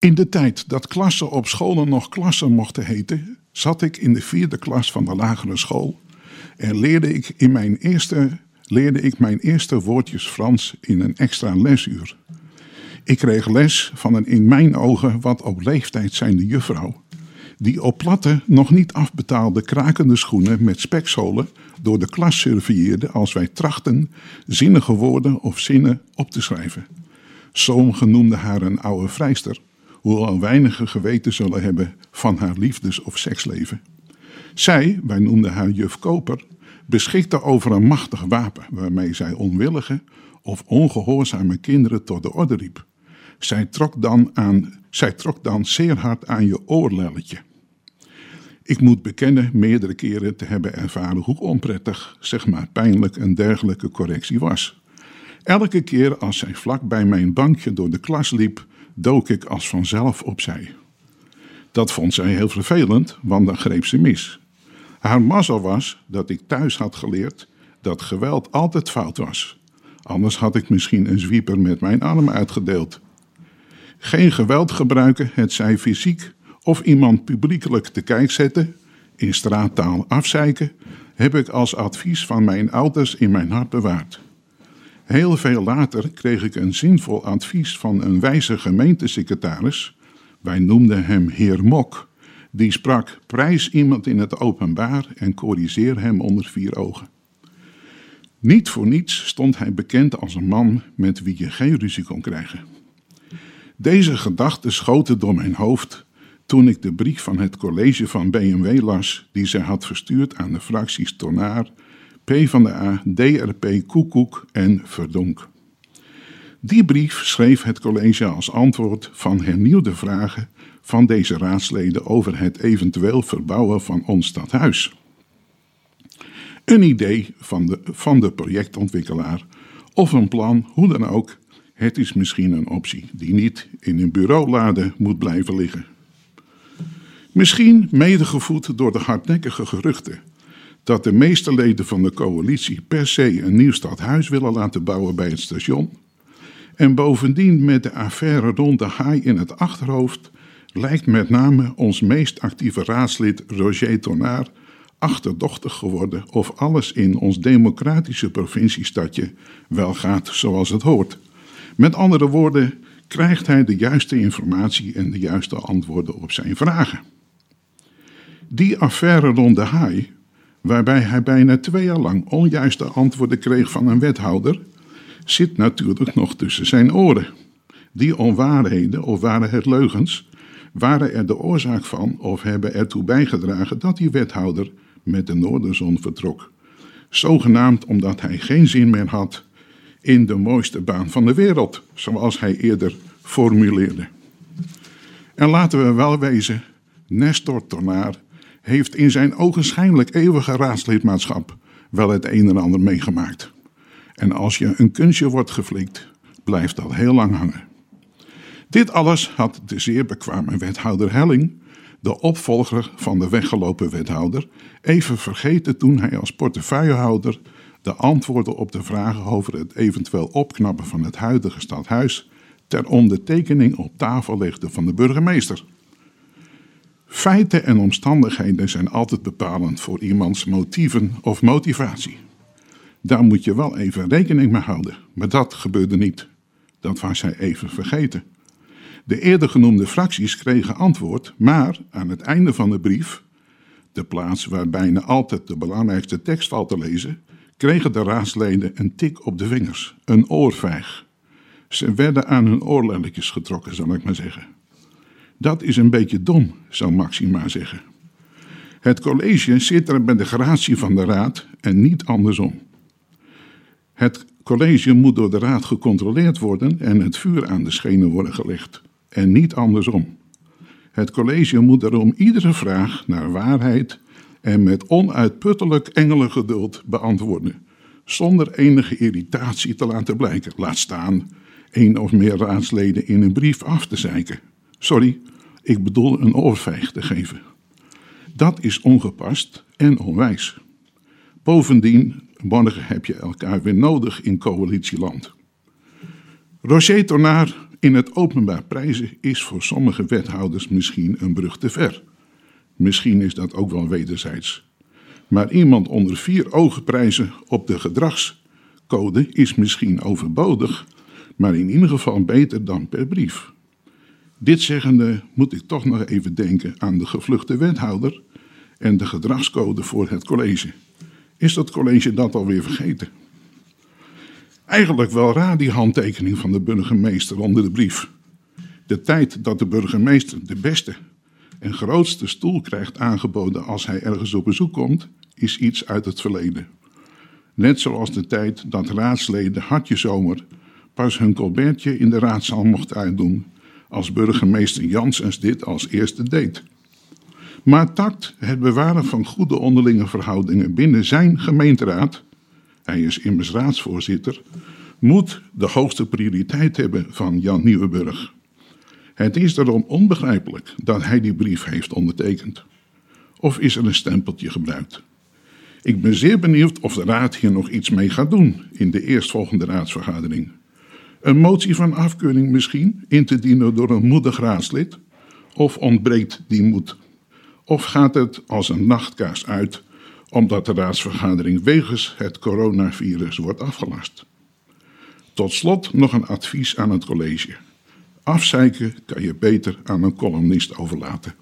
In de tijd dat klassen op scholen nog klassen mochten heten, zat ik in de vierde klas van de lagere school en leerde ik, in mijn eerste, leerde ik mijn eerste woordjes Frans in een extra lesuur. Ik kreeg les van een in mijn ogen wat op leeftijd zijnde juffrouw, die op platte, nog niet afbetaalde krakende schoenen met spekzolen door de klas surveilleerde als wij trachten zinnige woorden of zinnen op te schrijven. Sommigen noemden haar een oude vrijster, hoewel weinigen geweten zullen hebben van haar liefdes- of seksleven. Zij, wij noemden haar juf Koper, beschikte over een machtig wapen waarmee zij onwillige of ongehoorzame kinderen tot de orde riep. Zij trok dan, aan, zij trok dan zeer hard aan je oorlelletje. Ik moet bekennen meerdere keren te hebben ervaren hoe onprettig, zeg maar pijnlijk, een dergelijke correctie was. Elke keer als zij vlak bij mijn bankje door de klas liep, dook ik als vanzelf opzij. Dat vond zij heel vervelend, want dan greep ze mis. Haar mazzel was dat ik thuis had geleerd dat geweld altijd fout was. Anders had ik misschien een zwieper met mijn arm uitgedeeld. Geen geweld gebruiken, het zij fysiek of iemand publiekelijk te kijk zetten, in straattaal afzeiken, heb ik als advies van mijn ouders in mijn hart bewaard. Heel veel later kreeg ik een zinvol advies van een wijze gemeentesecretaris. Wij noemden hem heer Mok. Die sprak: prijs iemand in het openbaar en corrigeer hem onder vier ogen. Niet voor niets stond hij bekend als een man met wie je geen ruzie kon krijgen. Deze gedachten schoten door mijn hoofd toen ik de brief van het college van BMW las die zij had verstuurd aan de fracties Tonaar, PvdA, DRP, Koekoek en Verdonk. Die brief schreef het college als antwoord van hernieuwde vragen van deze raadsleden over het eventueel verbouwen van ons stadhuis. Een idee van de, van de projectontwikkelaar of een plan, hoe dan ook, het is misschien een optie die niet in een bureaulade moet blijven liggen. Misschien medegevoed door de hardnekkige geruchten dat de meeste leden van de coalitie per se een nieuw stadhuis willen laten bouwen bij het station. En bovendien met de affaire rond de haai in het achterhoofd lijkt met name ons meest actieve raadslid Roger Tonaar achterdochtig geworden of alles in ons democratische provinciestadje wel gaat zoals het hoort. Met andere woorden, krijgt hij de juiste informatie en de juiste antwoorden op zijn vragen. Die affaire rond de haai, waarbij hij bijna twee jaar lang onjuiste antwoorden kreeg van een wethouder, zit natuurlijk nog tussen zijn oren. Die onwaarheden, of waren het leugens, waren er de oorzaak van of hebben ertoe bijgedragen dat die wethouder met de Noorderzon vertrok. Zogenaamd omdat hij geen zin meer had in de mooiste baan van de wereld, zoals hij eerder formuleerde. En laten we wel wezen, Nestor Tornaar heeft in zijn ogenschijnlijk eeuwige raadslidmaatschap wel het een en ander meegemaakt. En als je een kunstje wordt geflikt, blijft dat heel lang hangen. Dit alles had de zeer bekwame wethouder Helling, de opvolger van de weggelopen wethouder, even vergeten toen hij als portefeuillehouder de antwoorden op de vragen over het eventueel opknappen van het huidige stadhuis ter ondertekening op tafel legde van de burgemeester. Feiten en omstandigheden zijn altijd bepalend voor iemands motieven of motivatie. Daar moet je wel even rekening mee houden, maar dat gebeurde niet. Dat was hij even vergeten. De eerder genoemde fracties kregen antwoord, maar aan het einde van de brief, de plaats waar bijna altijd de belangrijkste tekst valt te lezen, kregen de raadsleden een tik op de vingers, een oorvijg. Ze werden aan hun oorlelletjes getrokken, zal ik maar zeggen. Dat is een beetje dom, zou Maxima zeggen. Het college zit er bij de gratie van de raad en niet andersom. Het college moet door de raad gecontroleerd worden en het vuur aan de schenen worden gelegd, en niet andersom. Het college moet daarom iedere vraag naar waarheid en met onuitputtelijk engelengeduld beantwoorden, zonder enige irritatie te laten blijken, laat staan één of meer raadsleden in een brief af te zeiken. Sorry, ik bedoel een oorvijg te geven. Dat is ongepast en onwijs. Bovendien, morgen heb je elkaar weer nodig in coalitieland. Roger Tornaar In het openbaar prijzen is voor sommige wethouders misschien een brug te ver. Misschien is dat ook wel wederzijds. Maar iemand onder vier ogen prijzen op de gedragscode is misschien overbodig, maar in ieder geval beter dan per brief. Dit zeggende moet ik toch nog even denken aan de gevluchte wethouder en de gedragscode voor het college. Is dat college dat alweer vergeten? Eigenlijk wel raar die handtekening van de burgemeester onder de brief. De tijd dat de burgemeester de beste en grootste stoel krijgt aangeboden als hij ergens op bezoek komt, is iets uit het verleden. Net zoals de tijd dat raadsleden Hartje Zomer pas hun colbertje in de raadzaal mocht uitdoen, als burgemeester Janssens dit als eerste deed. Maar tact, het bewaren van goede onderlinge verhoudingen binnen zijn gemeenteraad, hij is immers raadsvoorzitter, moet de hoogste prioriteit hebben van Jan Nieuwenburg. Het is daarom onbegrijpelijk dat hij die brief heeft ondertekend. Of is er een stempeltje gebruikt? Ik ben zeer benieuwd of de Raad hier nog iets mee gaat doen in de eerstvolgende raadsvergadering. Een motie van afkeuring misschien, in te dienen door een moedig raadslid? Of ontbreekt die moed? Of gaat het als een nachtkaars uit, omdat de raadsvergadering wegens het coronavirus wordt afgelast? Tot slot nog een advies aan het college. Afzeiken kan je beter aan een columnist overlaten.